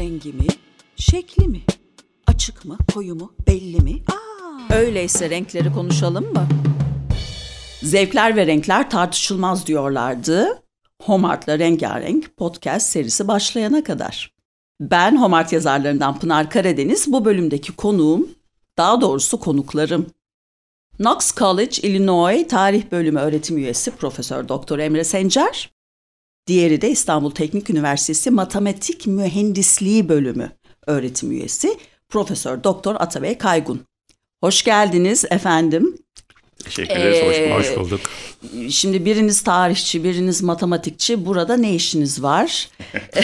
Rengi mi? Şekli mi? Açık mı? Koyu mu? Belli mi? Aa, öyleyse renkleri konuşalım mı? Zevkler ve renkler tartışılmaz diyorlardı. Homart'la Rengarenk podcast serisi başlayana kadar. Ben Homart yazarlarından Pınar Karadeniz, bu bölümdeki konuğum, daha doğrusu konuklarım. Knox College, Illinois Tarih Bölümü öğretim üyesi Profesör Doktor Emre Sencer, diğeri de İstanbul Teknik Üniversitesi Matematik Mühendisliği Bölümü öğretim üyesi Profesör Doktor Atabey Kaygun. Hoş geldiniz efendim. Teşekkür ederiz. Hoş, Ee, hoş bulduk. Şimdi biriniz tarihçi, biriniz matematikçi. Burada ne işiniz var?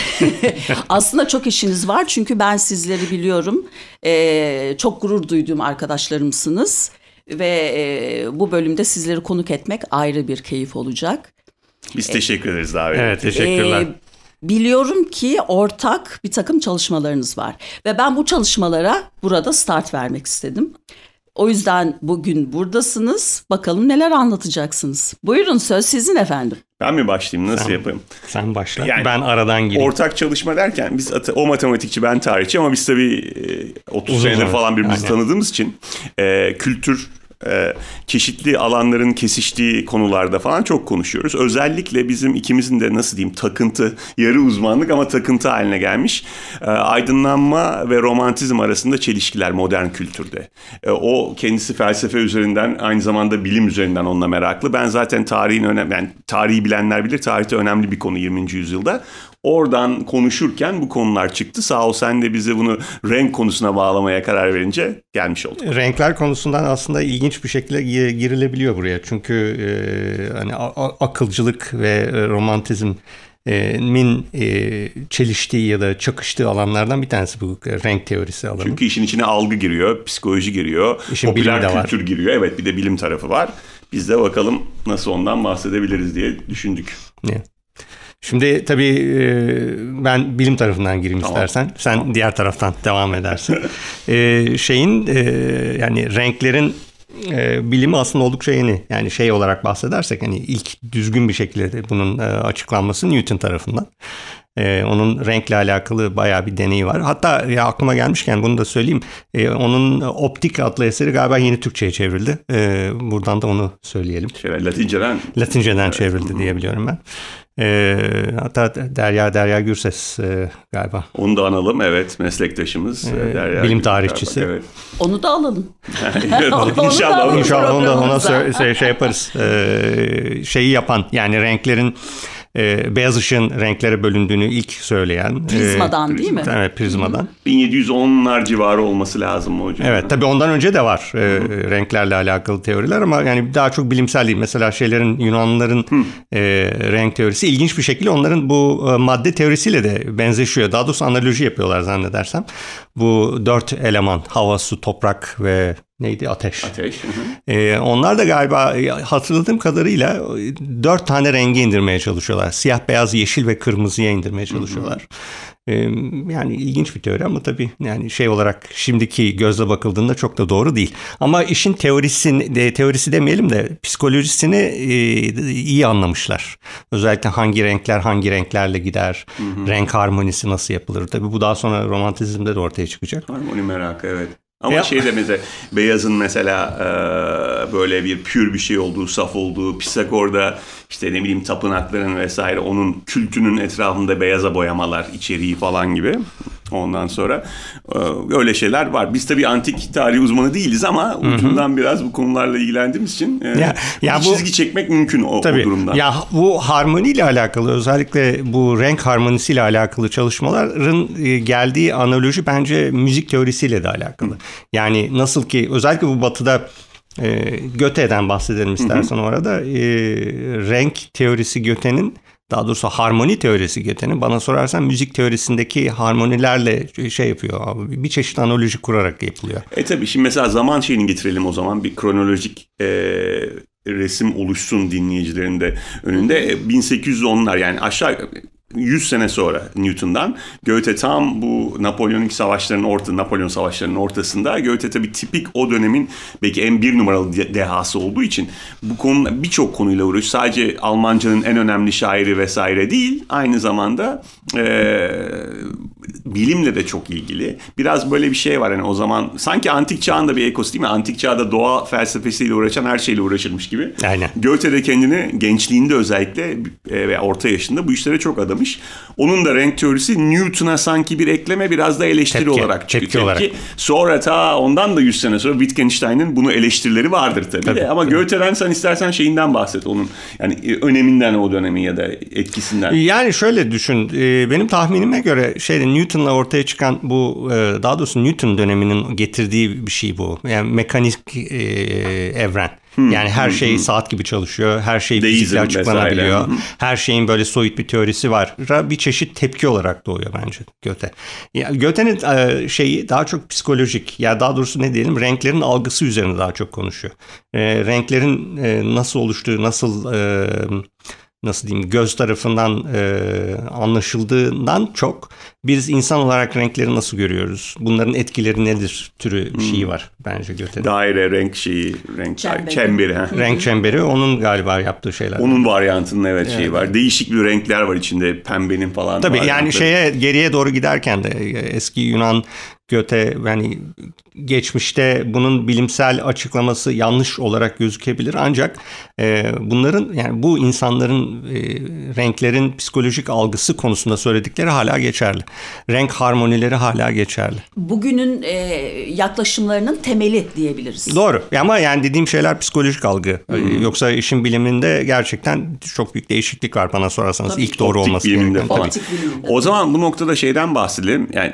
Aslında çok işiniz var çünkü ben sizleri biliyorum. Ee, çok gurur duyduğum arkadaşlarımsınız. Ve e, bu bölümde sizleri konuk etmek ayrı bir keyif olacak. Biz teşekkür ederiz davet Evet teşekkürler. Ee, biliyorum ki ortak bir takım çalışmalarınız var. Ve ben bu çalışmalara burada start vermek istedim. O yüzden bugün buradasınız. Bakalım neler anlatacaksınız. Buyurun söz sizin efendim. Ben mi başlayayım? Nasıl Sen- yapayım? Sen başla. Yani ben aradan gireyim. Ortak çalışma derken biz o matematikçi ben tarihçi ama biz tabii e, 30 Uzun senedir falan birbirimizi Aynen. tanıdığımız için e, kültür e, çeşitli alanların kesiştiği konularda falan çok konuşuyoruz. Özellikle bizim ikimizin de nasıl diyeyim takıntı, yarı uzmanlık ama takıntı haline gelmiş. E, aydınlanma ve romantizm arasında çelişkiler modern kültürde. E, o kendisi felsefe üzerinden aynı zamanda bilim üzerinden onunla meraklı. Ben zaten tarihin önemli, yani tarihi bilenler bilir tarihte önemli bir konu 20. yüzyılda. Oradan konuşurken bu konular çıktı. Sağ ol sen de bize bunu renk konusuna bağlamaya karar verince gelmiş olduk. Renkler konusundan aslında ilginç bir şekilde gi- girilebiliyor buraya. Çünkü e, hani akılcılık ve e, romantizmin e, çeliştiği ya da çakıştığı alanlardan bir tanesi bu e, renk teorisi alanı. Çünkü işin içine algı giriyor, psikoloji giriyor, İşin popüler de var. kültür giriyor. Evet bir de bilim tarafı var. Biz de bakalım nasıl ondan bahsedebiliriz diye düşündük. Ne? Şimdi tabii e, ben bilim tarafından gireyim Tamam. istersen. Sen diğer taraftan devam edersin. E, şeyin e, yani renklerin e, bilimi aslında oldukça yeni. Yani şey olarak bahsedersek hani ilk düzgün bir şekilde bunun e, açıklanması Newton tarafından. E, onun renkle alakalı bayağı bir deneyi var. Hatta ya aklıma gelmişken bunu da söyleyeyim. E, onun Optik adlı eseri galiba yeni Türkçe'ye çevrildi. E, buradan da onu söyleyelim. Şöyle Latinceden Latinceden çevrildi diye biliyorum ben. Ee, hatta Derya Derya Gürses e, galiba. onu da analım. Evet meslektaşımız. Ee, Derya bilim tarihçisi. Evet. Onu da alalım. İnşallah. İnşallah onu da ona şey, şey yaparız. Ee, şeyi yapan yani renklerin e, beyaz ışığın renklere bölündüğünü ilk söyleyen. Prizmadan e, değil mi? Evet prizmadan. 1710'lar civarı olması lazım mı hocam? Evet tabii ondan önce de var e, renklerle alakalı teoriler ama yani daha çok bilimsel değil. Mesela şeylerin Yunanlıların e, renk teorisi ilginç bir şekilde onların bu e, madde teorisiyle de benzeşiyor. Daha doğrusu analoji yapıyorlar zannedersem. Bu dört eleman hava, su, toprak ve neydi ateş. Ateş. hı hı. E, onlar da galiba e, hatırladığım kadarıyla e, dört tane rengi indirmeye çalışıyorlar. Siyah, beyaz, yeşil ve kırmızıya indirmeye çalışıyorlar. E, yani ilginç bir teori ama tabii yani şey olarak şimdiki gözle bakıldığında çok da doğru değil. Ama işin teorisini teorisi demeyelim de psikolojisini e, iyi anlamışlar. Özellikle hangi renkler hangi renklerle gider, renk harmonisi nasıl yapılır. Tabii bu daha sonra romantizmde de ortaya çıkacak. Harmoni merakı evet. Ama şey de mesela beyazın mesela e, böyle bir pür bir şey olduğu, saf olduğu, Pisagor'da işte ne bileyim tapınakların vesaire onun kültünün etrafında beyaza boyamalar, içeriği falan gibi. Ondan sonra e, öyle şeyler var. Biz tabii antik tarih uzmanı değiliz ama ucundan biraz bu konularla ilgilendiğimiz için e, Ya- ya bir bu- çizgi çekmek mümkün o, o Tabii. durumdan. Ya bu harmoniyle alakalı özellikle bu renk harmonisiyle alakalı çalışmaların e, geldiği analoji bence müzik teorisiyle de alakalı. Yani nasıl ki özellikle bu batıda e, Göte'den bahsedelim istersen orada e, renk teorisi Göte'nin daha doğrusu harmoni teorisi Göte'nin bana sorarsan müzik teorisindeki harmonilerle şey yapıyor. abi, Bir çeşit analoji kurarak yapılıyor. E tabii şimdi mesela zaman şeyini getirelim o zaman bir kronolojik e, resim oluşsun dinleyicilerin de önünde. E, 1810'lar yani aşağı 100 sene sonra Newton'dan Goethe tam bu Napolyonik savaşlarının orta Napolyon savaşlarının ortasında Goethe tabii tipik o dönemin belki en bir numaralı de- dehası olduğu için bu konu birçok konuyla uğraşıyor. Sadece Almancanın en önemli şairi vesaire değil aynı zamanda e, bilimle de çok ilgili. Biraz böyle bir şey var hani o zaman sanki antik çağında bir ekos değil mi? Antik çağda doğa felsefesiyle uğraşan her şeyle uğraşılmış gibi. Aynen. Goethe de kendini gençliğinde özellikle e, ve orta yaşında bu işlere çok adamış. Onun da renk teorisi Newton'a sanki bir ekleme biraz da eleştiri Tepki, olarak çıkıyor. tepki olarak. Sonra ta ondan da 100 sene sonra Wittgenstein'in bunu eleştirileri vardır tabii, Tabii, de. Ama Goethe'den sen istersen şeyinden bahset onun. Yani e, öneminden o dönemin ya da etkisinden. Yani şöyle düşün, e, benim tahminime göre şeyde Newton'la ortaya çıkan bu, e, daha doğrusu Newton döneminin getirdiği bir şey bu. Yani mekanik e, evren. Yani her şey saat gibi çalışıyor, her şey Deizm fizikle açıklanabiliyor. vesaire. Her şeyin böyle soyut bir teorisi var. Bir çeşit tepki olarak doğuyor bence Goethe. Ya Goethe'nin e, şeyi daha çok psikolojik, ya daha doğrusu ne diyelim, renklerin algısı üzerine daha çok konuşuyor. E, renklerin e, nasıl oluştuğu, nasıl e, nasıl diyeyim göz tarafından e, anlaşıldığından çok biz insan olarak renkleri nasıl görüyoruz? Bunların etkileri nedir türü bir şeyi var bence Goethe'nin. Daire, renk şeyi, renk Çemberi. çemberi. ha. Renk çemberi onun galiba yaptığı şeyler. Onun varyantının evet, şeyi var. Değişik bir renkler var içinde. Pembenin falan. Tabii yani varyantları. şeye geriye doğru giderken de e, eski Yunan Göte yani geçmişte bunun bilimsel açıklaması yanlış olarak gözükebilir ancak e, bunların yani bu insanların e, renklerin psikolojik algısı konusunda söyledikleri hala geçerli. Renk harmonileri hala geçerli. Bugünün e, yaklaşımlarının temeli diyebiliriz. Doğru ama yani dediğim şeyler psikolojik algı. E, Yoksa işin biliminde gerçekten çok büyük değişiklik var bana sorarsanız. Tabii. İlk doğru Optik olması biliminde gereken. falan. Tabii. Optik biliminde. O zaman bu noktada şeyden bahsedelim. Yani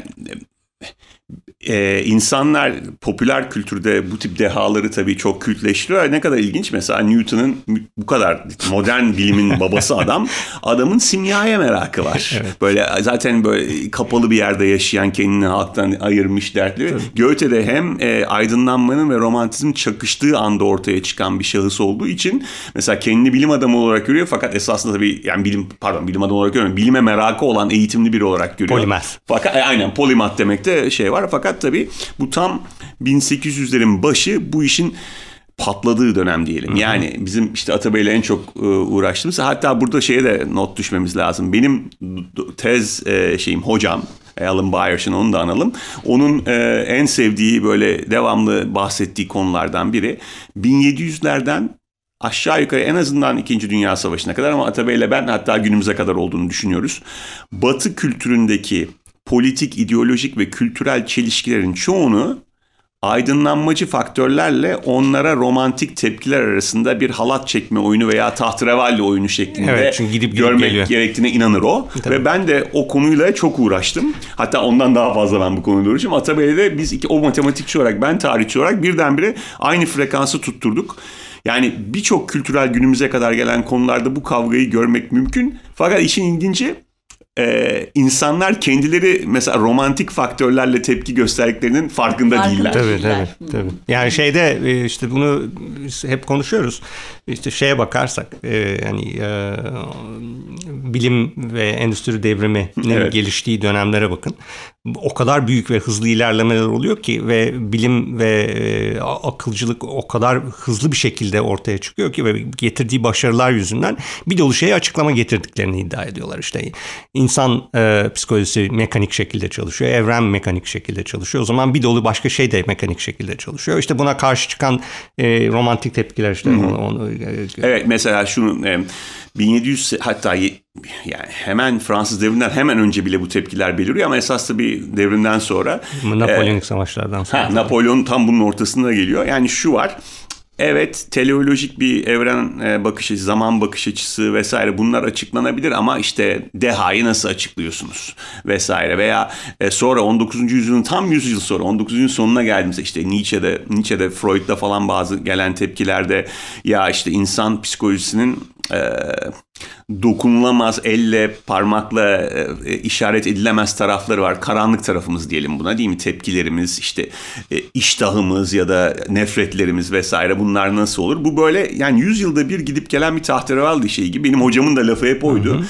e, insanlar popüler kültürde bu tip dehaları tabii çok kültleştiriyor. Ne kadar ilginç mesela Newton'un bu kadar modern bilimin babası adam. Adamın simyaya merakı var. Böyle zaten böyle kapalı bir yerde yaşayan kendini halktan ayırmış dertli. Goethe de hem e, aydınlanmanın ve romantizmin çakıştığı anda ortaya çıkan bir şahıs olduğu için mesela kendini bilim adamı olarak görüyor fakat esasında tabii yani bilim pardon bilim adamı olarak görmüyor. Bilime merakı olan eğitimli biri olarak görüyor. Polimath. Fakat e, aynen polimat demekte şey var fakat tabii bu tam 1800'lerin başı bu işin patladığı dönem diyelim. Yani bizim işte Atabey'le en çok e, uğraştığımız hatta burada şeye de not düşmemiz lazım. Benim tez e, şeyim hocam Alan Byerson onu da analım. Onun e, en sevdiği böyle devamlı bahsettiği konulardan biri 1700'lerden aşağı yukarı en azından 2. Dünya Savaşı'na kadar ama Atabey'le ben hatta günümüze kadar olduğunu düşünüyoruz. Batı kültüründeki politik, ideolojik ve kültürel çelişkilerin çoğunu aydınlanmacı faktörlerle onlara romantik tepkiler arasında bir halat çekme oyunu veya tahterevalli oyunu şeklinde Evet, çünkü gidip görmek geliyor. gerektiğine inanır o. Ve ben de o konuyla çok uğraştım. Hatta ondan daha fazla ben bu konuyla uğraştım. Atabey'de biz iki, o matematikçi olarak ben tarihçi olarak birdenbire aynı frekansı tutturduk. Yani birçok kültürel günümüze kadar gelen konularda bu kavgayı görmek mümkün. Fakat işin ilginci e, insanlar kendileri mesela romantik faktörlerle tepki gösterdiklerinin farkında Farkında değiller. Tabii tabii. tabii. Yani şeyde e, işte bunu hep konuşuyoruz. İşte şeye bakarsak e, yani e, bilim ve endüstri devriminin Evet. geliştiği dönemlere bakın. O kadar büyük ve hızlı ilerlemeler oluyor ki ve bilim ve e, akılcılık o kadar hızlı bir şekilde ortaya çıkıyor ki ve getirdiği başarılar yüzünden bir dolu şeye açıklama getirdiklerini iddia ediyorlar. İşte insan e, psikolojisi mekanik şekilde çalışıyor, evren mekanik şekilde çalışıyor. O zaman bir dolu başka şey de mekanik şekilde çalışıyor. İşte buna karşı çıkan e, romantik tepkiler işte onu, onu, e, Evet mesela şunu e, 1700 hatta yani hemen Fransız devriminden hemen önce bile bu tepkiler beliriyor ama esas da bir devrimden sonra Napolyonik savaşlardan sonra. Ha, Napolyon tam bunun ortasında geliyor. Yani şu var. Evet teleolojik bir evren e, bakış açısı, zaman bakış açısı vesaire bunlar açıklanabilir ama işte dehayı nasıl açıklıyorsunuz vesaire veya e, sonra 19. yüzyılın tam 100 yıl sonra 19. yüzyılın sonuna geldiğimizde işte Nietzsche'de, Nietzsche'de Freud'da falan bazı gelen tepkilerde ya işte insan psikolojisinin e, dokunulamaz elle parmakla e, işaret edilemez tarafları var. Karanlık tarafımız diyelim buna değil mi? Tepkilerimiz işte e, iştahımız ya da nefretlerimiz vesaire bunlar nasıl olur? Bu böyle yani 100 yılda bir gidip gelen bir tahterevalli şey gibi. Benim hocamın da lafı hep oydu.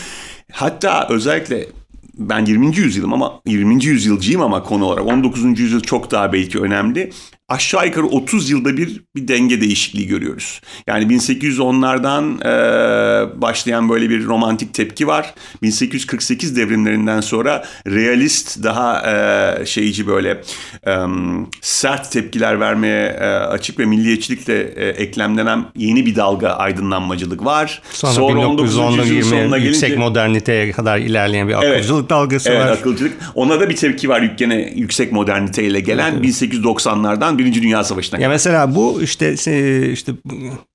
Hatta özellikle ben 20. yüzyılım ama 20. yüzyılcıyım ama konu olarak 19. yüzyıl çok daha belki önemli. Aşağı yukarı 30 yılda bir bir denge değişikliği görüyoruz. Yani 1810'lardan e, başlayan böyle bir romantik tepki var. 1848 devrimlerinden sonra realist daha e, şeyci böyle e, sert tepkiler vermeye e, açık ve milliyetçilikle e, eklemlenen yeni bir dalga aydınlanmacılık var. Sonra, sonra 1910'da 20 yüksek moderniteye kadar ilerleyen bir akılcılık evet, dalgası evet, var. Evet akılcılık. Ona da bir tepki var gene yüksek moderniteyle gelen evet. 1890'lardan Birinci Dünya Savaşı'na. Ya mesela bu işte işte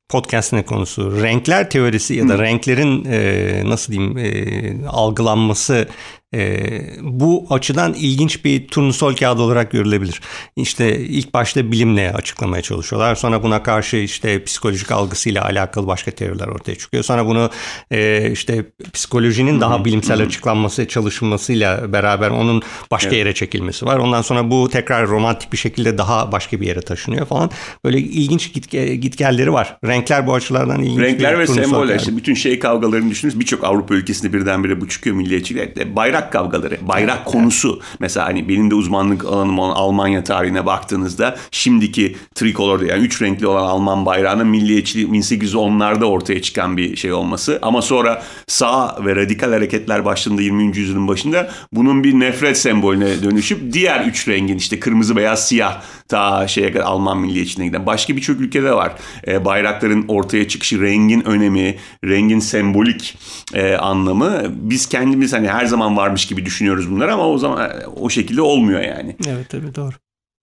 podcast'ın konusu renkler teorisi ya da hmm. renklerin e, nasıl diyeyim e, algılanması e, bu açıdan ilginç bir turnusol kağıdı olarak görülebilir. İşte ilk başta bilimle açıklamaya çalışıyorlar. Sonra buna karşı işte psikolojik algısıyla alakalı başka teoriler ortaya çıkıyor. Sonra bunu e, işte psikolojinin daha bilimsel açıklanması çalışılmasıyla beraber onun başka yere çekilmesi var. Ondan sonra bu tekrar romantik bir şekilde daha başka bir yere taşınıyor falan. Böyle ilginç gitge, gitgelleri var. Renkler bu açılardan ilginç Renkler ve semboller işte bütün şey kavgalarını düşünürüz. Birçok Avrupa ülkesinde birdenbire bu çıkıyor milliyetçilik. Bayrak bayrak kavgaları, bayrak konusu. Mesela hani benim de uzmanlık alanım olan Almanya tarihine baktığınızda şimdiki trikolor yani üç renkli olan Alman bayrağının milliyetçiliği 1810'larda ortaya çıkan bir şey olması. Ama sonra sağ ve radikal hareketler başladığında 20. yüzyılın başında bunun bir nefret sembolüne dönüşüp diğer üç rengin işte kırmızı, beyaz, siyah ta şeye kadar Alman milliyetçiliğine giden. Başka birçok ülkede var. E, bayrakların ortaya çıkışı, rengin önemi, rengin sembolik e, anlamı. Biz kendimiz hani her zaman varmış gibi düşünüyoruz bunları ama o zaman o şekilde olmuyor yani. Evet tabii doğru.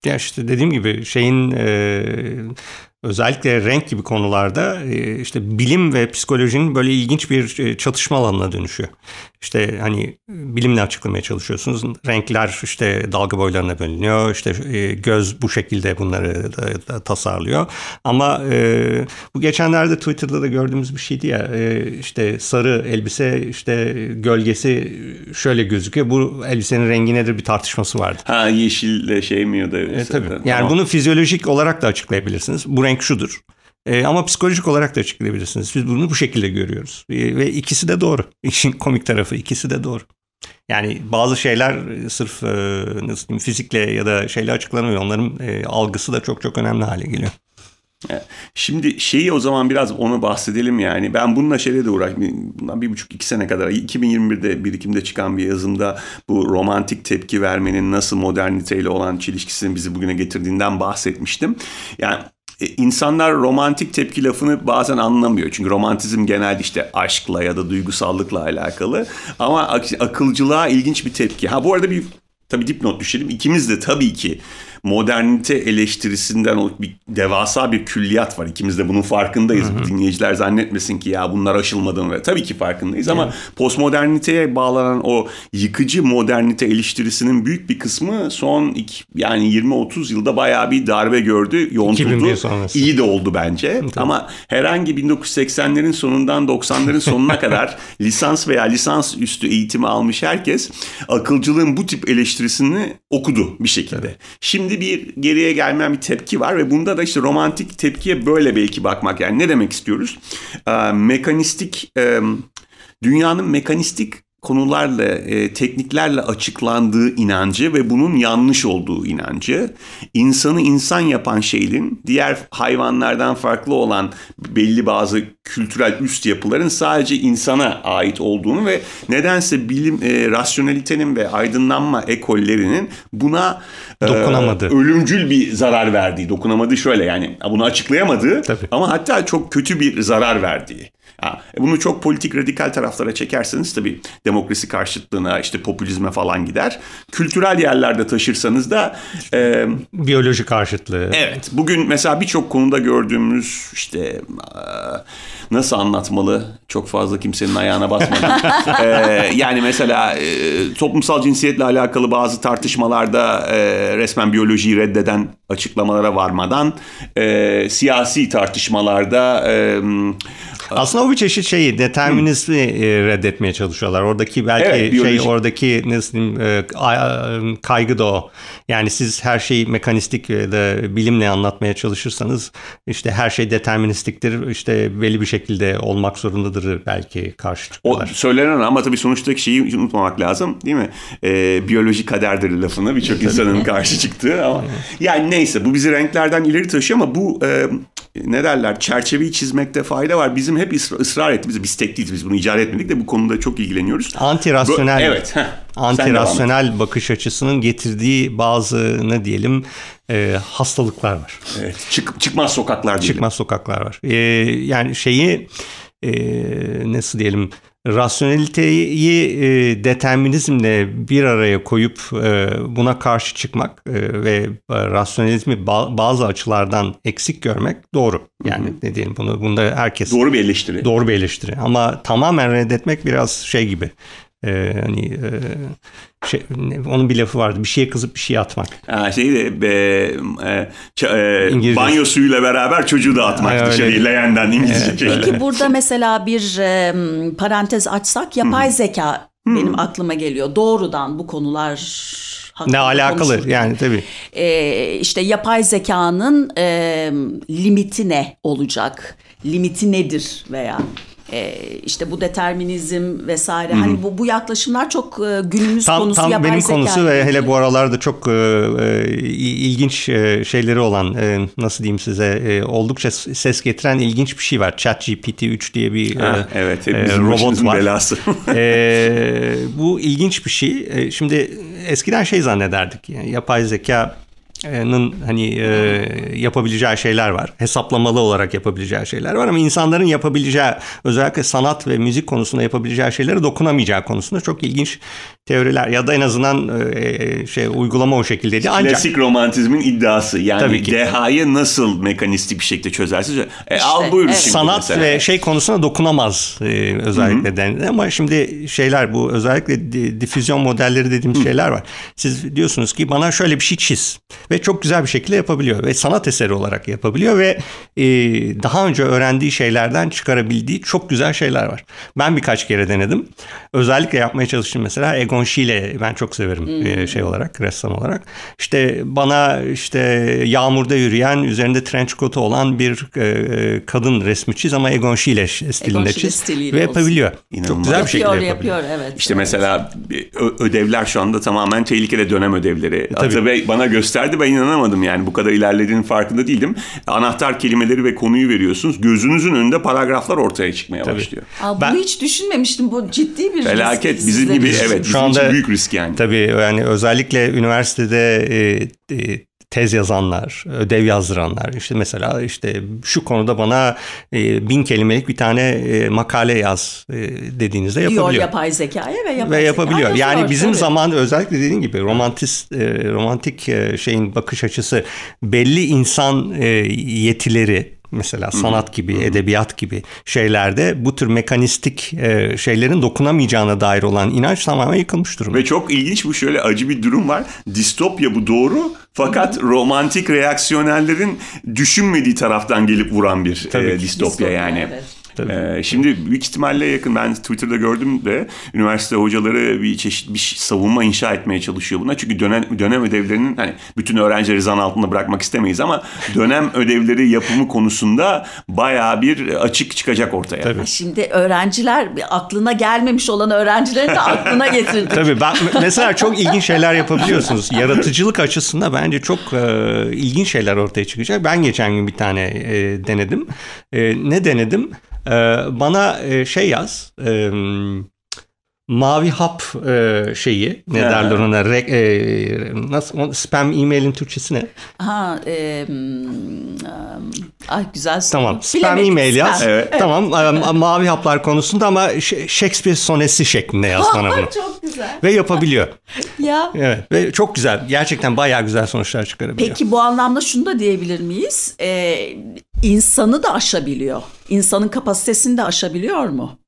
Ya işte dediğim gibi şeyin e, özellikle renk gibi konularda e, işte bilim ve psikolojinin böyle ilginç bir e, çatışma alanına dönüşüyor. İşte hani bilimle açıklamaya çalışıyorsunuz. Renkler işte dalga boylarına bölünüyor. İşte e, göz bu şekilde bunları da, da tasarlıyor. Ama e, bu geçenlerde Twitter'da da gördüğümüz bir şeydi ya. E, işte sarı elbise işte gölgesi şöyle gözüküyor. Bu elbisenin rengi nedir bir tartışması vardı. Ha yeşille şey mi ya da e, tabii. Yani tamam. bunu fizyolojik olarak da açıklayabilirsiniz. Bu renk şudur. E, ama psikolojik olarak da açıklayabilirsiniz. Biz bunu bu şekilde görüyoruz. E, ve ikisi de doğru. İşin komik tarafı ikisi de doğru. Yani bazı şeyler sırf e, nasıl diyeyim, fizikle ya da şeyle açıklanamıyor. Onların e, algısı da çok çok önemli hale geliyor. Şimdi şeyi o zaman biraz onu bahsedelim yani. Ben bununla şeyle de uğraştım. Bundan bir buçuk iki sene kadar 2021'de birikimde çıkan bir yazımda bu romantik tepki vermenin nasıl moderniteyle olan çelişkisini bizi bugüne getirdiğinden bahsetmiştim. Yani e, insanlar romantik tepki lafını bazen anlamıyor. Çünkü romantizm genelde işte aşkla ya da duygusallıkla alakalı. Ama akılcılığa ilginç bir tepki. Ha bu arada bir tabii dipnot düşelim. İkimiz de tabii ki modernite eleştirisinden bir devasa bir külliyat var. İkimiz de bunun farkındayız. Hı hı. Dinleyiciler zannetmesin ki ya bunlar aşılmadı mı? Tabii ki farkındayız ama evet. postmoderniteye bağlanan o yıkıcı modernite eleştirisinin büyük bir kısmı son iki, yani 20-30 yılda bayağı bir darbe gördü, yontuldu. İyi de oldu bence. Tabii. Ama herhangi 1980'lerin sonundan 90'ların sonuna kadar lisans veya lisans üstü eğitimi almış herkes akılcılığın bu tip eleştirisini okudu bir şekilde. Evet. Şimdi şimdi bir geriye gelmeyen bir tepki var ve bunda da işte romantik tepkiye böyle belki bakmak. Yani ne demek istiyoruz? Ee, mekanistik, e, dünyanın mekanistik konularla, e, tekniklerle açıklandığı inancı ve bunun yanlış olduğu inancı, insanı insan yapan şeyin diğer hayvanlardan farklı olan belli bazı kültürel üst yapıların sadece insana ait olduğunu ve nedense bilim, e, rasyonelitenin ve aydınlanma ekollerinin buna e, dokunamadı. Ölümcül bir zarar verdiği, dokunamadı şöyle yani bunu açıklayamadı Tabii. ama hatta çok kötü bir zarar verdiği. Ha, bunu çok politik radikal taraflara çekerseniz tabii demokrasi karşıtlığına işte popülizme falan gider. Kültürel yerlerde taşırsanız da e, biyoloji karşıtlığı. Evet. Bugün mesela birçok konuda gördüğümüz işte e, nasıl anlatmalı çok fazla kimsenin ayağına basmadan. e, yani mesela e, toplumsal cinsiyetle alakalı bazı tartışmalarda e, resmen biyolojiyi reddeden açıklamalara varmadan e, siyasi tartışmalarda e, Aslında o bir çeşit şeyi determinizmi e, reddetmeye çalışıyorlar. Oradaki belki Evet, şey oradaki nasıl diyeyim, e, e, kaygı da o. Yani siz her şeyi mekanistik ya da bilimle anlatmaya çalışırsanız işte her şey deterministiktir. işte belli bir şekilde olmak zorundadır belki karşı O çıkıyorlar. söylenen ama tabii sonuçtaki şeyi unutmamak lazım değil mi? Ee, biyoloji kaderdir lafını birçok insanın karşı çıktığı ama yani neyse bu bizi renklerden ileri taşıyor ama bu e, ne derler çerçeveyi çizmekte fayda var. Bizim hep ısra- ısrar ettiğimiz biz tek değiliz biz bunu icat etmedik de bu konuda çok ilgileniyoruz. Anti-rasyonel, Bu- evet, heh. Anti-rasyonel bakış açısının getirdiği bazı ne diyelim e, hastalıklar var. Evet, çık, çıkmaz sokaklar diyelim. Çıkmaz sokaklar var. Ee, yani şeyi e, nasıl diyelim rasyoneliteyi e, determinizmle bir araya koyup e, buna karşı çıkmak e, ve e, rasyonelizmi ba- bazı açılardan eksik görmek doğru. Yani ne diyelim bunu bunda herkes Doğru bir eleştiri. doğru bir eleştiri. Ama tamamen reddetmek biraz şey gibi. E, hani e, şey, onun bir lafı vardı. Bir şeye kızıp bir şeye atmak. Ha, şey de e, e, e, İngilizce. banyo suyuyla beraber çocuğu dağıtmak Ay, dışarıya leğenden İngilizce. Peki burada mesela bir e, parantez açsak yapay zeka benim aklıma geliyor. Doğrudan bu konular Ne alakalı konuşurken. yani tabii. E, işte yapay zekanın e, limiti ne olacak? Limiti nedir veya e, işte bu determinizm vesaire. Hani bu bu yaklaşımlar çok e, günümüz Tam, konusu tam yapay benim zeka konusu ve hele bu aralarda çok e, e, ilginç e, şeyleri olan e, nasıl diyeyim size e, oldukça ses getiren ilginç bir şey var. ChatGPT 3 diye bir Ha, e, evet, e, robot var. belası. E, bu ilginç bir şey. E, şimdi eskiden şey zannederdik. Yani yapay zeka hani e, yapabileceği şeyler var. Hesaplamalı olarak yapabileceği şeyler var ama insanların yapabileceği özellikle sanat ve müzik konusunda yapabileceği şeylere dokunamayacağı konusunda çok ilginç teoriler ya da en azından e, şey uygulama o şekildeydi. Ancak Klasik romantizmin iddiası. Yani Tabii ki. dehayı nasıl mekanistik bir şekilde çözersiniz? E, İşte, al buyur evet. şimdi sanat mesela. ve şey konusuna dokunamaz e, özellikle denildi. Ama şimdi şeyler bu özellikle di- difüzyon modelleri dediğimiz şeyler var. Siz diyorsunuz ki bana şöyle bir şey çiz ve çok güzel bir şekilde yapabiliyor ve sanat eseri olarak yapabiliyor ve e, daha önce öğrendiği şeylerden çıkarabildiği çok güzel şeyler var. Ben birkaç kere denedim. Özellikle yapmaya çalıştım mesela Egon Schiele ben çok severim e, şey olarak ressam olarak. İşte bana işte yağmurda yürüyen üzerinde trench coat'u olan bir e, kadın resmi çiz ama Egon Schiele stilinde Schiele çiz stiliyle ve yapabiliyor. İnanılmaz. Çok güzel bir şekilde yapıyor, yapabiliyor. yapıyor evet. İşte Evet. mesela ö- ödevler şu anda tamamen tehlikeli dönem ödevleri. Tabii. Atabey bana gösterdi ben inanamadım yani bu kadar ilerlediğinin farkında değildim. Anahtar kelimeleri ve konuyu veriyorsunuz. Gözünüzün önünde paragraflar ortaya çıkmaya başlıyor. Aa, bunu Ben- hiç düşünmemiştim. Bu ciddi bir Felaket risk bizim gibi için. evet Şu bizim anda- için büyük risk yani. Tabii yani özellikle üniversitede e, e, tez yazanlar, ödev yazdıranlar işte mesela işte şu konuda bana e, bin kelimelik bir tane e, makale yaz e, dediğinizde Diyor yapabiliyor. yapay zekaya ve yapay ve zeka yapabiliyor. yazıyor, Yani bizim tabii. zaman özellikle dediğin gibi romantist e, romantik e, şeyin bakış açısı belli insan e, yetileri mesela sanat gibi, edebiyat gibi şeylerde bu tür mekanistik e, şeylerin dokunamayacağına dair olan inanç tamamen yıkılmış durumda. Ve çok ilginç bu şöyle acı bir durum var. Distopya bu doğru fakat romantik reaksiyonellerin düşünmediği taraftan gelip vuran bir Tabii e, distopya, Distopya, yani. evet. Ee, şimdi büyük ihtimalle yakın ben Twitter'da gördüm de üniversite hocaları bir çeşit bir savunma inşa etmeye çalışıyor buna. Çünkü dönem dönem ödevlerinin hani bütün öğrencileri zan altında bırakmak istemeyiz ama dönem ödevleri yapımı konusunda bayağı bir açık çıkacak ortaya. Tabii. Şimdi öğrenciler aklına gelmemiş olan öğrencilerin de aklına getirdik. Tabii ben mesela çok ilginç şeyler yapabiliyorsunuz. Yaratıcılık açısından bence çok e, ilginç şeyler ortaya çıkacak. Ben geçen gün bir tane e, denedim. E, ne denedim? E, bana e, şey yaz. E, Mavi hap e, şeyi ne Ha. derler ona Re- e, nasıl spam e-mailin Türkçesi ne? Ha, e, hmm, ay güzel soru. Tamam spam e-mail yaz. Evet. Tamam e, mavi haplar konusunda ama Shakespeare sonesi şeklinde yaz bana bunu. Çok güzel. Ve yapabiliyor. Ya. Evet ve çok güzel. Gerçekten bayağı güzel sonuçlar çıkarabiliyor. Peki bu anlamda şunu da diyebilir miyiz? Ee, insanı da aşabiliyor. İnsanın kapasitesini de aşabiliyor mu?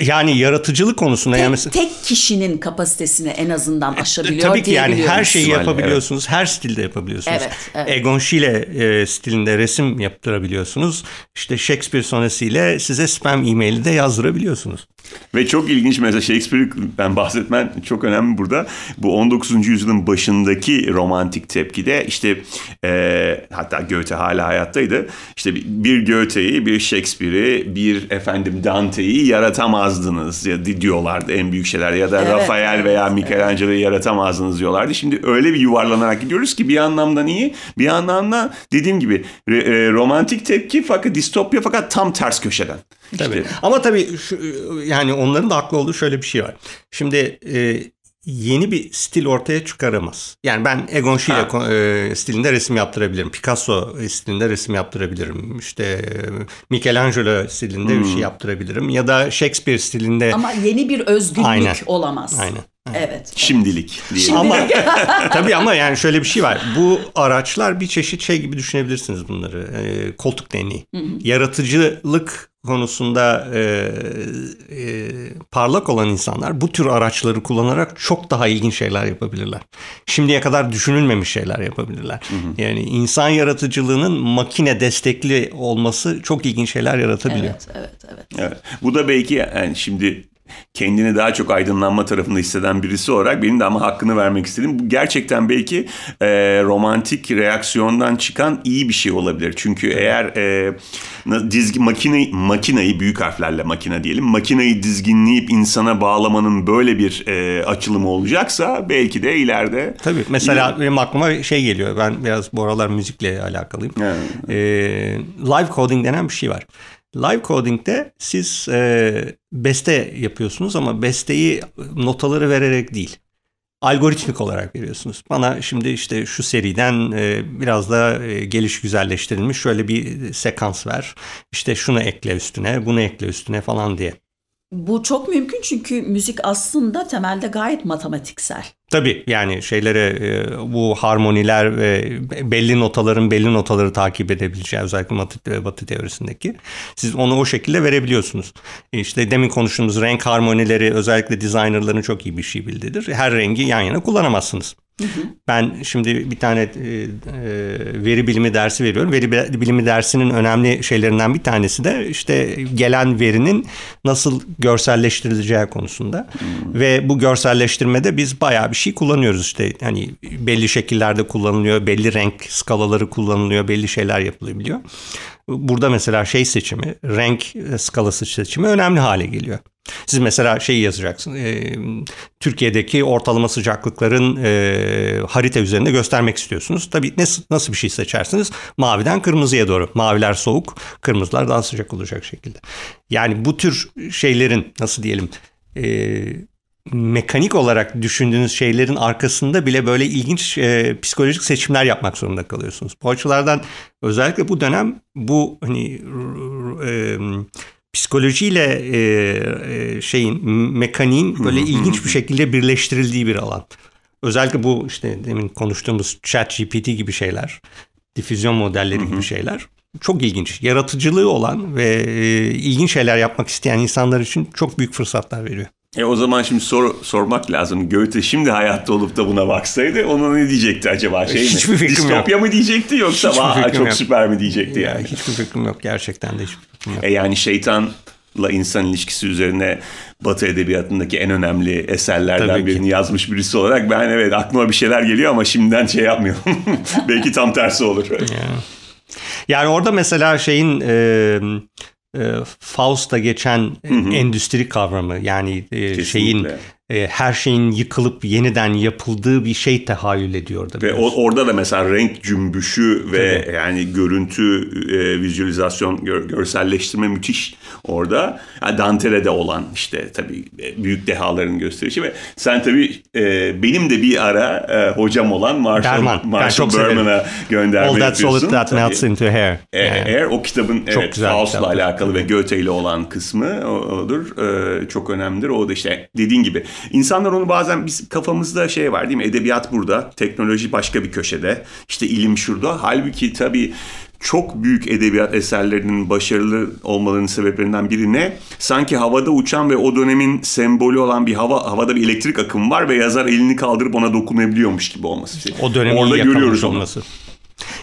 Yani yaratıcılık konusunda yani Tek, mesela tek kişinin kapasitesini en azından aşabiliyor Tabii ki yani her şeyi yapabiliyorsunuz. Her stilde yapabiliyorsunuz. Evet, evet. Egon Schiele e, stilinde resim yaptırabiliyorsunuz. İşte Shakespeare sonesiyle size spam e-maili de yazdırabiliyorsunuz. Ve çok ilginç mesela Shakespeare'den bahsetmen çok önemli burada. Bu 19. yüzyılın başındaki romantik tepkide işte e, hatta Goethe hala hayattaydı. İşte bir Goethe'yi, bir Shakespeare'i, bir efendim Dante'yi yaratamazdınız ya diyorlardı en büyük şeyler ya da Evet, Rafael evet, veya evet. Michelangelo'yu yaratamazdınız diyorlardı. Şimdi öyle bir yuvarlanarak gidiyoruz ki bir anlamdan iyi, bir anlamda dediğim gibi e, romantik tepki fakat distopya fakat tam ters köşeden. Tabii. İşte- Ama tabii şu, yani onların da haklı olduğu şöyle bir şey var. Şimdi e, yeni bir stil ortaya çıkaramaz. Yani ben Egon Schiele e, stilinde resim yaptırabilirim. Picasso stilinde resim yaptırabilirim. İşte e, Michelangelo stilinde bir şey yaptırabilirim. Ya da Shakespeare stilinde Ama yeni bir özgünlük Aynen. olamaz. Aynen. Evet. Şimdilik diyelim. Ama tabii ama yani şöyle bir şey var. Bu araçlar bir çeşit şey gibi düşünebilirsiniz bunları. Ee, koltuk deney. Yaratıcılık konusunda e, e, parlak olan insanlar bu tür araçları kullanarak çok daha ilginç şeyler yapabilirler. Şimdiye kadar düşünülmemiş şeyler yapabilirler. Yani insan yaratıcılığının makine destekli olması çok ilginç şeyler yaratabiliyor. Evet, evet, evet. Evet. Bu da belki yani şimdi kendini daha çok aydınlanma tarafında hisseden birisi olarak benim de ama hakkını vermek istedim. Bu gerçekten belki e, romantik reaksiyondan çıkan iyi bir şey olabilir. Çünkü eğer e, dizgi makine makinayı büyük harflerle makine diyelim. Makinayı dizginleyip insana bağlamanın böyle bir e, açılımı olacaksa belki de ileride Tabii mesela benim aklıma şey geliyor. Ben biraz bu aralar müzikle alakalıyım. Evet. Ee, live coding denen bir şey var. Live coding'de siz e, beste yapıyorsunuz ama besteyi notaları vererek değil. Algoritmik olarak veriyorsunuz. Bana şimdi işte şu seriden e, biraz da e, geliş güzelleştirilmiş şöyle bir sekans ver. İşte şunu ekle üstüne, bunu ekle üstüne falan diye. Bu çok mümkün çünkü müzik aslında temelde gayet matematiksel. Tabii yani şeylere e, bu harmoniler ve belli notaların belli notaları takip edebileceği özellikle batı, batı teorisindeki siz onu o şekilde verebiliyorsunuz. E, İşte demin konuştuğumuz renk harmonileri özellikle designerların çok iyi bir şey bildiğidir. Her rengi yan yana kullanamazsınız. Ben şimdi bir tane e, e, veri bilimi dersi veriyorum. Veri bi- bilimi dersinin önemli şeylerinden bir tanesi de işte gelen verinin nasıl görselleştirileceği konusunda. Ve bu görselleştirmede biz bayağı bir şey kullanıyoruz işte. Hani belli şekillerde kullanılıyor, belli renk skalaları kullanılıyor, belli şeyler yapılabiliyor. Burada mesela şey seçimi, renk skalası seçimi önemli hale geliyor. Siz mesela şey yazacaksınız. e, Türkiye'deki ortalama sıcaklıkların e, harita üzerinde göstermek istiyorsunuz. Tabii nasıl, nasıl bir şey seçersiniz? Maviden kırmızıya doğru. Maviler soğuk, kırmızılar daha sıcak olacak şekilde. Yani bu tür şeylerin nasıl diyelim e, mekanik olarak düşündüğünüz şeylerin arkasında bile böyle ilginç e, psikolojik seçimler yapmak zorunda kalıyorsunuz. Bu açılardan özellikle bu dönem bu hani e, psikolojiyle e, e, şeyin mekaniğin böyle ilginç bir şekilde birleştirildiği bir alan. Özellikle bu işte demin konuştuğumuz chat GPT gibi şeyler, difüzyon modelleri gibi şeyler çok ilginç. Yaratıcılığı olan ve e, ilginç şeyler yapmak isteyen insanlar için çok büyük fırsatlar veriyor. E o zaman şimdi sor, sormak lazım. Goethe şimdi hayatta olup da buna baksaydı ona ne diyecekti acaba? Şey Hiçbir mi? fikrim Distopya yok. mı diyecekti yoksa Hiçbir "Vay, fikrim çok yok." süper mi diyecekti Ya, yani? hiçbir fikrim yok gerçekten de hiçbir fikrim yok. E yani şeytanla insan ilişkisi üzerine Batı edebiyatındaki en önemli eserlerden Tabii ki. birini yazmış birisi olarak ben evet aklıma bir şeyler geliyor ama şimdiden şey yapmıyorum. Belki tam tersi olur. Ya. Yani orada mesela şeyin e, e, Faust'ta geçen e, endüstri kavramı yani e, şeyin e, her şeyin yıkılıp yeniden yapıldığı bir şey tahayyül ediyor orada. Ve o- orada da mesela renk cümbüşü ve yani görüntü, e, vizüalizasyon, gör- görselleştirme müthiş orada. Yani Dante'de de olan işte tabii e, büyük dehaların gösterişi ve sen tabii e, benim de bir ara e, hocam olan Marshall, Berman. Marshall çok. Berman'a gönderme All that solid that Tabii. melts into hair. E, Yani. Eğer o kitabın evet, güzel bir Faust'la alakalı ve Goethe ile olan kısmı odur. E, çok önemlidir. O da işte dediğin gibi. İnsanlar onu bazen biz kafamızda şey var değil mi? Edebiyat burada, teknoloji başka bir köşede, işte ilim şurada. Halbuki tabii çok büyük edebiyat eserlerinin başarılı olmalarının sebeplerinden biri ne? Sanki havada uçan ve o dönemin sembolü olan bir hava havada bir elektrik akımı var ve yazar elini kaldırıp ona dokunabiliyormuş gibi olması. O dönemin Orada görüyoruz olması. Onu.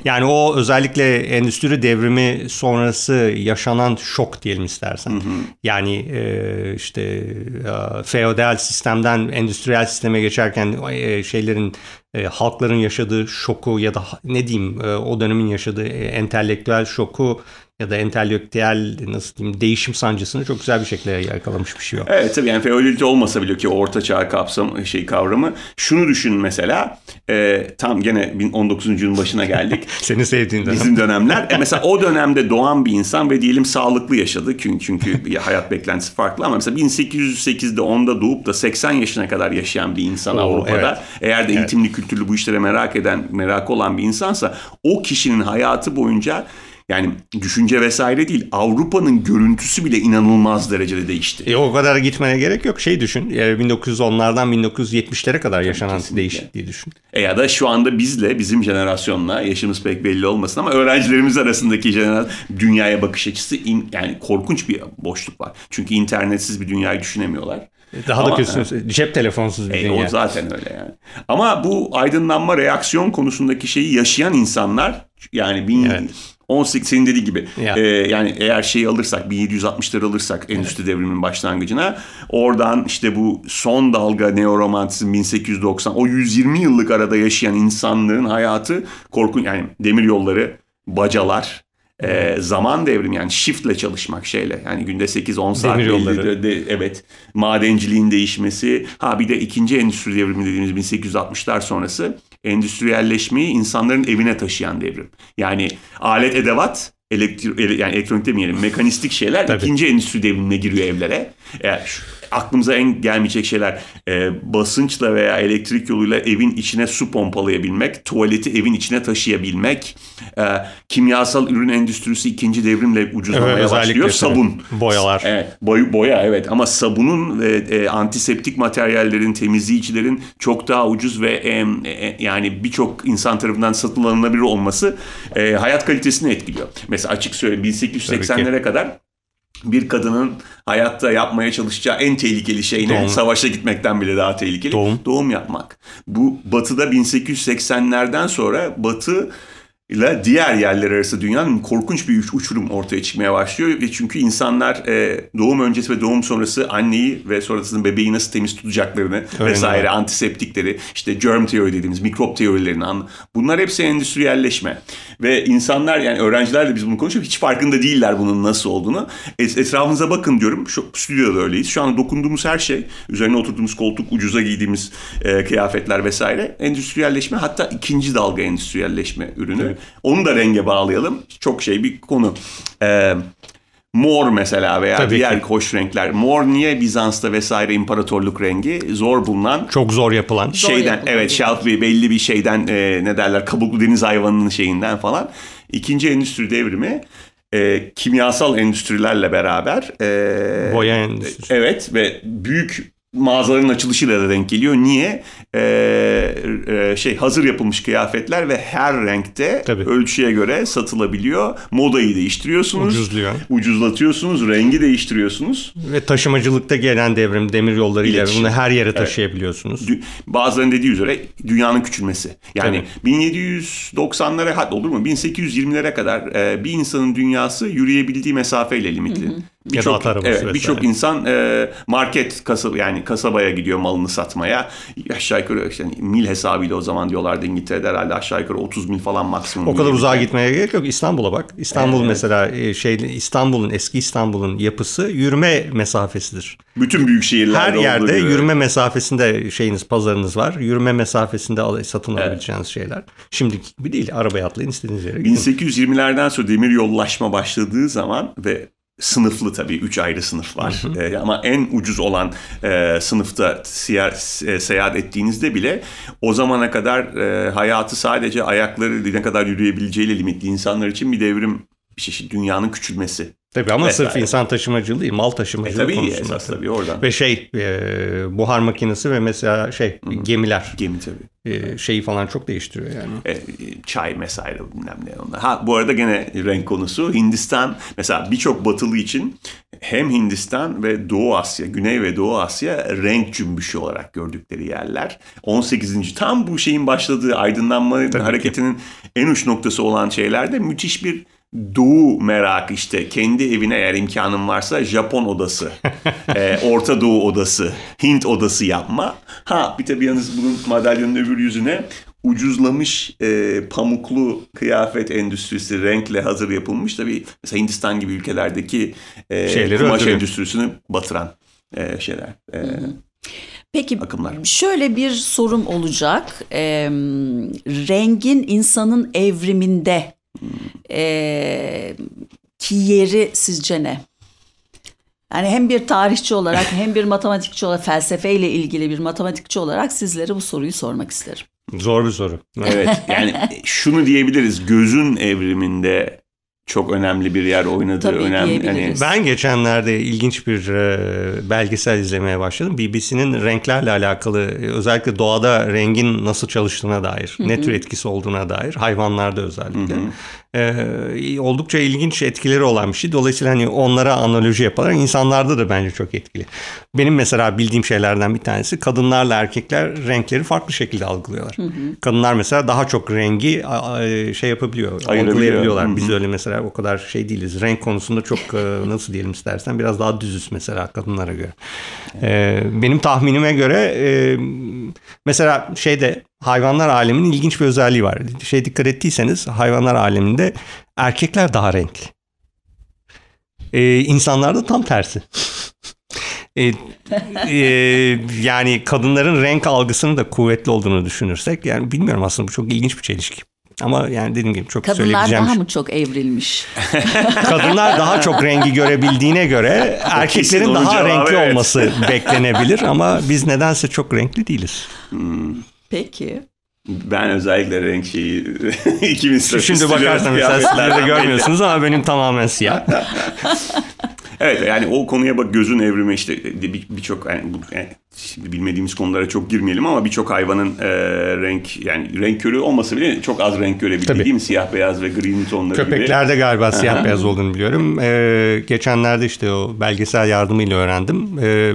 Yani o özellikle endüstri devrimi sonrası yaşanan şok diyelim istersen. Hı hı. Yani e, işte e, feodal sistemden endüstriyel sisteme geçerken e, şeylerin e, halkların yaşadığı şoku ya da ne diyeyim e, o dönemin yaşadığı e, entelektüel şoku ya da entelektüel nasıl diyeyim değişim sancısını çok güzel bir şekilde yakalamış bir şey o. Evet tabii yani feodalite olmasa bile ki orta çağ kapsam şey kavramı. Şunu düşün mesela e, tam gene 19. yüzyılın başına geldik. Senin sevdiğin dönem. Bizim dönemler. E, mesela o dönemde doğan bir insan ve diyelim sağlıklı yaşadı. Çünkü, çünkü hayat beklentisi farklı ama mesela 1808'de 10'da doğup da 80 yaşına kadar yaşayan bir insan Oo, Avrupa'da. Evet. Eğer de eğitimli evet. kültürlü bu işlere merak eden, merak olan bir insansa o kişinin hayatı boyunca yani düşünce vesaire değil. Avrupa'nın görüntüsü bile inanılmaz derecede değişti. E, o kadar gitmene gerek yok. Şey düşün. 1910'lardan 1970'lere kadar yaşanan Kesinlikle. değişikliği düşün. E ya da şu anda bizle, bizim jenerasyonla yaşımız pek belli olmasın ama öğrencilerimiz arasındaki jenerasyon dünyaya bakış açısı in, yani korkunç bir boşluk var. Çünkü internetsiz bir dünyayı düşünemiyorlar. E, daha Ama, da kötüsü cep telefonsuz bir e, dünya. O zaten öyle yani. Ama bu aydınlanma reaksiyon konusundaki şeyi yaşayan insanlar yani bin, evet. 18 senin dediği gibi. Yeah. Ee, yani eğer şeyi alırsak 1760'ları alırsak endüstri evet. devriminin başlangıcına oradan işte bu son dalga neoromantizm 1890 o 120 yıllık arada yaşayan insanların hayatı korkunç yani demir yolları, bacalar, e, zaman devrim yani shiftle çalışmak şeyle yani günde 8-10 saat Demir yolları. De, evet madenciliğin değişmesi ha bir de ikinci endüstri devrimi dediğimiz 1860'lar sonrası endüstriyelleşmeyi insanların evine taşıyan devrim. Yani alet edevat elektro, yani elektronik demeyelim mekanistik şeyler Tabii. ikinci endüstri devrimine giriyor evlere. Eğer aklımıza en gelmeyecek şeyler e, basınçla veya elektrik yoluyla evin içine su pompalayabilmek, tuvaleti evin içine taşıyabilmek, e, kimyasal ürün endüstrisi ikinci devrimle ucuzlamaya evet, başlıyor. Sabun. Boyalar. Evet, boy, boya evet ama sabunun ve e, antiseptik materyallerin, temizleyicilerin çok daha ucuz ve e, e, yani birçok insan tarafından satın alınabilir olması e, hayat kalitesini etkiliyor. Mesela açık söyleyeyim 1880'lere kadar bir kadının hayatta yapmaya çalışacağı en tehlikeli şey ne? Doğum. Savaşa gitmekten bile daha tehlikeli. Doğum. Doğum yapmak. Bu batıda 1880'lerden sonra batı ile diğer yerler arası dünyanın korkunç bir uçurum ortaya çıkmaya başlıyor. Ve çünkü insanlar e, doğum öncesi ve doğum sonrası anneyi ve sonrasında bebeği nasıl temiz tutacaklarını Öyle vesaire mi? antiseptikleri işte germ teori dediğimiz mikrop teorilerini anla. Bunlar hepsi endüstriyelleşme. Ve insanlar yani öğrencilerle biz bunu konuşuyoruz. Hiç farkında değiller bunun nasıl olduğunu. Et, etrafınıza bakın diyorum. Şu stüdyoda öyleyiz. Şu an dokunduğumuz her şey, üzerine oturduğumuz koltuk, ucuza giydiğimiz e, kıyafetler vesaire endüstriyelleşme hatta ikinci dalga endüstriyelleşme ürünü. Evet. Onu da renge bağlayalım. Çok şey bir konu. Ee, mor mesela veya Tabii diğer ki. hoş renkler. Mor niye Bizans'ta vesaire imparatorluk rengi? Zor bulunan. Çok zor yapılan. Şeyden zor yapılan evet şalt bir belli bir şeyden e, ne derler kabuklu deniz hayvanının şeyinden falan. İkinci endüstri devrimi e, kimyasal endüstrilerle beraber e, boya endüstrisi. Evet ve büyük mağazaların açılışıyla da denk geliyor. Niye? Ee, e, şey hazır yapılmış kıyafetler ve her renkte Tabii. ölçüye göre satılabiliyor. Modayı değiştiriyorsunuz. Ucuzluyor. Ucuzlatıyorsunuz. Rengi değiştiriyorsunuz. Ve taşımacılıkta gelen devrim demir yolları ile bunu her yere taşıyabiliyorsunuz. Evet. Bazılarının dediği üzere dünyanın küçülmesi. Yani Tabii. 1790'lara hatta olur mu 1820'lere kadar e, bir insanın dünyası yürüyebildiği mesafeyle limitli. Hı hı. Birçok evet, birçok insan e, market kasaba yani kasabaya gidiyor malını satmaya. Aşağı yukarı işte mil hesabıyla o zaman diyorlardı İngiltere'de herhalde aşağı yukarı 30 mil falan maksimum. O kadar uzağa gitmeye gerek yok. İstanbul'a bak. İstanbul evet. mesela e, şey İstanbul'un eski İstanbul'un yapısı yürüme mesafesidir. Bütün büyük şehirlerde her yerde yürüme mesafesinde şeyiniz pazarınız var. Yürüme mesafesinde satın alabileceğiniz evet. şeyler. Şimdi gibi değil. Arabaya atlayın istediğiniz yere gidin. 1820'lerden sonra demir yollaşma başladığı zaman ve sınıflı tabii. Üç ayrı sınıf var. Hı hı. E, ama en ucuz olan e, sınıfta siya, e, seyahat ettiğinizde bile o zamana kadar e, hayatı sadece ayakları ne kadar yürüyebileceğiyle limitli insanlar için bir devrim bir çeşit dünyanın küçülmesi Tabii ama Vesaire. sırf insan taşımacılığı değil, mal E taşımacılığı tabii konusunda. esas tabii oradan. Ve şey e, buhar makinesi ve mesela şey gemiler Gemi tabii. e, şeyi falan çok değiştiriyor yani. E, çay vesaire bilmem ne onlar. Ha bu arada gene renk konusu Hindistan mesela birçok batılı için hem Hindistan ve Doğu Asya, Güney ve Doğu Asya renk cümbüşü olarak gördükleri yerler. 18. tam bu şeyin başladığı aydınlanma hareketinin en uç noktası olan şeylerde müthiş bir Doğu merakı işte kendi evine eğer imkanın varsa Japon odası, e, Orta Doğu odası, Hint odası yapma. Ha bir tabii yalnız bunun madalyonun öbür yüzüne ucuzlamış e, pamuklu kıyafet endüstrisi renkle hazır yapılmış. Tabii mesela Hindistan gibi ülkelerdeki e, Şeyleri kumaş öldürüyor. endüstrisini batıran e, şeyler. E, Peki Akımlar. şöyle bir sorum olacak. Ee, rengin insanın evriminde ee, ki yeri sizce ne? Yani hem bir tarihçi olarak hem bir matematikçi olarak felsefeyle ilgili bir matematikçi olarak sizlere bu soruyu sormak isterim. Zor bir soru. evet yani şunu diyebiliriz gözün evriminde çok önemli bir yer oynadığı Tabii önemli. Hani. Ben geçenlerde ilginç bir e, belgesel izlemeye başladım. BBC'nin renklerle alakalı e, özellikle doğada rengin nasıl çalıştığına dair, ne tür etkisi olduğuna dair hayvanlarda özellikle. E, oldukça ilginç etkileri olan bir şey. Dolayısıyla hani onlara analoji yaparak insanlarda da bence çok etkili. Benim mesela bildiğim şeylerden bir tanesi kadınlarla erkekler renkleri farklı şekilde algılıyorlar. Kadınlar mesela daha çok rengi şey yapabiliyor, algılayabiliyorlar. Hı hı. Biz öyle mesela o kadar şey değiliz. Renk konusunda çok e, nasıl diyelim istersen biraz daha düzüz mesela kadınlara göre. E, benim tahminime göre e, mesela şeyde hayvanlar aleminin ilginç bir özelliği var. Şey dikkat ettiyseniz hayvanlar aleminde erkekler daha renkli. E, insanlarda tam tersi. E, e, yani kadınların renk algısının da kuvvetli olduğunu düşünürsek yani bilmiyorum aslında bu çok ilginç bir çelişki. Ama yani dediğim gibi çok Kadınlar söyleyebileceğim daha şey- mı çok evrilmiş? kadınlar daha çok rengi görebildiğine göre erkeklerin daha renkli evet. olması beklenebilir ama biz nedense çok renkli değiliz. Peki. Ben özellikle renk şeyi 2000 Şimdi bakarsan mesela sizler de görmüyorsunuz ama benim tamamen siyah. Evet yani o konuya bak gözün evrimi işte bir- birçok yani, bu- yani şimdi bilmediğimiz konulara çok girmeyelim ama birçok hayvanın e, renk yani renk körü olmasa bile çok az renk görebildiği Tabii. değil mi? Siyah beyaz ve gri tonları gibi. Köpeklerde galiba siyah beyaz olduğunu biliyorum. Ee, geçenlerde işte o belgesel yardımıyla öğrendim. Ee,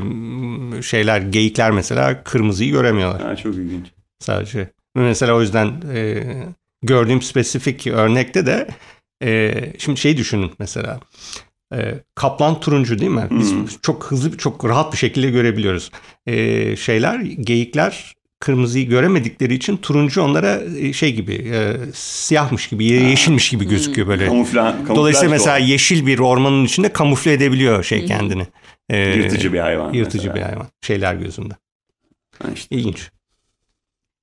şeyler geyikler mesela kırmızıyı göremiyorlar Ha, çok ilginç. Sadece. Mesela o yüzden e, gördüğüm spesifik örnekte de e, şimdi şey düşünün mesela. E, kaplan turuncu değil mi? Biz çok hızlı, çok rahat bir şekilde görebiliyoruz. E, şeyler, geyikler kırmızıyı göremedikleri için turuncu onlara e, şey gibi e, siyahmış gibi, yeşilmiş gibi gözüküyor böyle. Kamufla, kamuflaj Dolayısıyla mesela o. yeşil bir ormanın içinde kamufle edebiliyor şey kendini. E, yırtıcı bir hayvan. Yırtıcı mesela. bir hayvan. Şeyler gözünde. Ha, işte İlginç.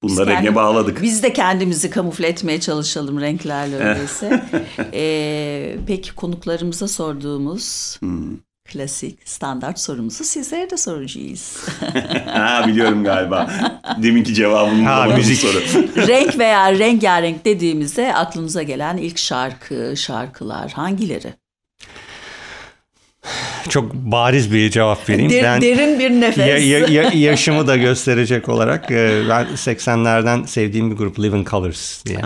Da renge kendi- bağladık. Biz de kendimizi kamufle etmeye çalışalım renklerle öyleyse. Ee, peki konuklarımıza sorduğumuz Hmm. klasik standart sorumuzu sizlere de soracağız. ha biliyorum galiba. Deminki cevabını Ha, müzik. soru. Renk veya rengarenk dediğimizde aklınıza gelen ilk şarkı, şarkılar hangileri? Çok bariz bir cevap vereyim. Der- ben derin bir nefes. ya- ya- ya- yaşımı da gösterecek olarak e, ben 80'lerden sevdiğim bir grup Living Colors diye.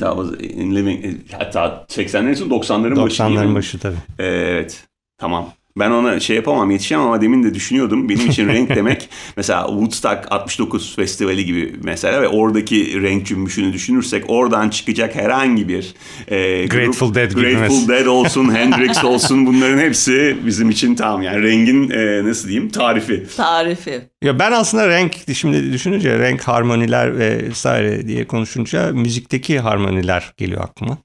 That was in living, hatta 80'lerin sonu 90'ların başı değil 90'ların mi? başı tabii. Evet. Tamam. Ben ona şey yapamam yetişemem ama demin de düşünüyordum. Benim için renk demek mesela Woodstock 69 festivali gibi mesela ve oradaki renk cümbüşünü düşünürsek oradan çıkacak herhangi bir e, grup, Grateful Dead gibi Grateful. Dead olsun, Hendrix olsun bunların hepsi bizim için tamam yani rengin e, nasıl diyeyim tarifi. Tarifi. Ya ben aslında renk şimdi düşününce renk harmoniler ve vesaire diye konuşunca müzikteki harmoniler geliyor aklıma.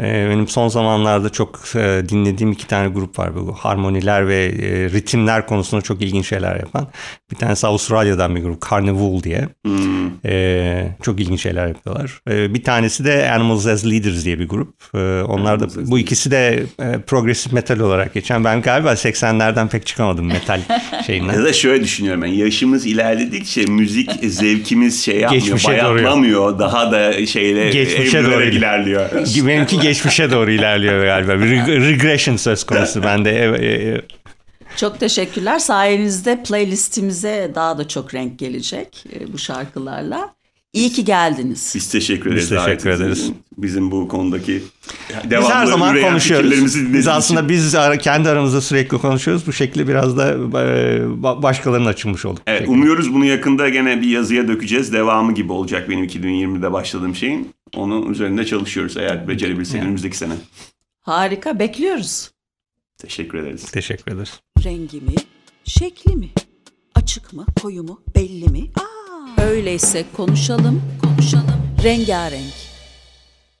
Ee, Benim son zamanlarda çok e, dinlediğim iki tane grup var. Bu harmoniler ve e, ritimler konusunda çok ilginç şeyler yapan. Bir tanesi Avustralya'dan bir grup Carnival diye. Hmm. Ee, çok ilginç şeyler yapıyorlar. Ee, bir tanesi de Animals as Leaders diye bir grup. Onlar da bu ikisi de e, progresif metal olarak geçen. Ben galiba 80'lerden pek çıkamadım metal şeyinden. Ya da şöyle düşünüyorum ben yaşımız ilerledikçe müzik zevkimiz şey yapmıyor Geçmişe doğru. bayatlamıyor daha da şeyle Geçmişe doğru. ilerliyor. Benimki geçmişe doğru ilerliyor galiba. Bir reg- regression söz konusu bende. E, e, Çok teşekkürler. Sayenizde playlistimize daha da çok renk gelecek e, bu şarkılarla. İyi ki geldiniz. Biz teşekkür ederiz. teşekkür davetiniz ederiz. Bizim bu konudaki Biz devamlı her zaman konuşuyoruz. Biz aslında için. biz kendi aramızda sürekli konuşuyoruz. Bu şekilde biraz da ba- başkalarının açılmış olduk. Evet, umuyoruz bunu yakında gene bir yazıya dökeceğiz. Devamı gibi olacak benim 2020'de başladığım şeyin. Onun üzerinde çalışıyoruz eğer becerebilirsek Yani. önümüzdeki sene. Harika. Bekliyoruz. Teşekkür ederiz. Teşekkür ederiz. Rengi mi? Şekli mi? Açık mı? Koyu mu? Belli mi? Aa, öyleyse konuşalım, konuşalım. Rengarenk.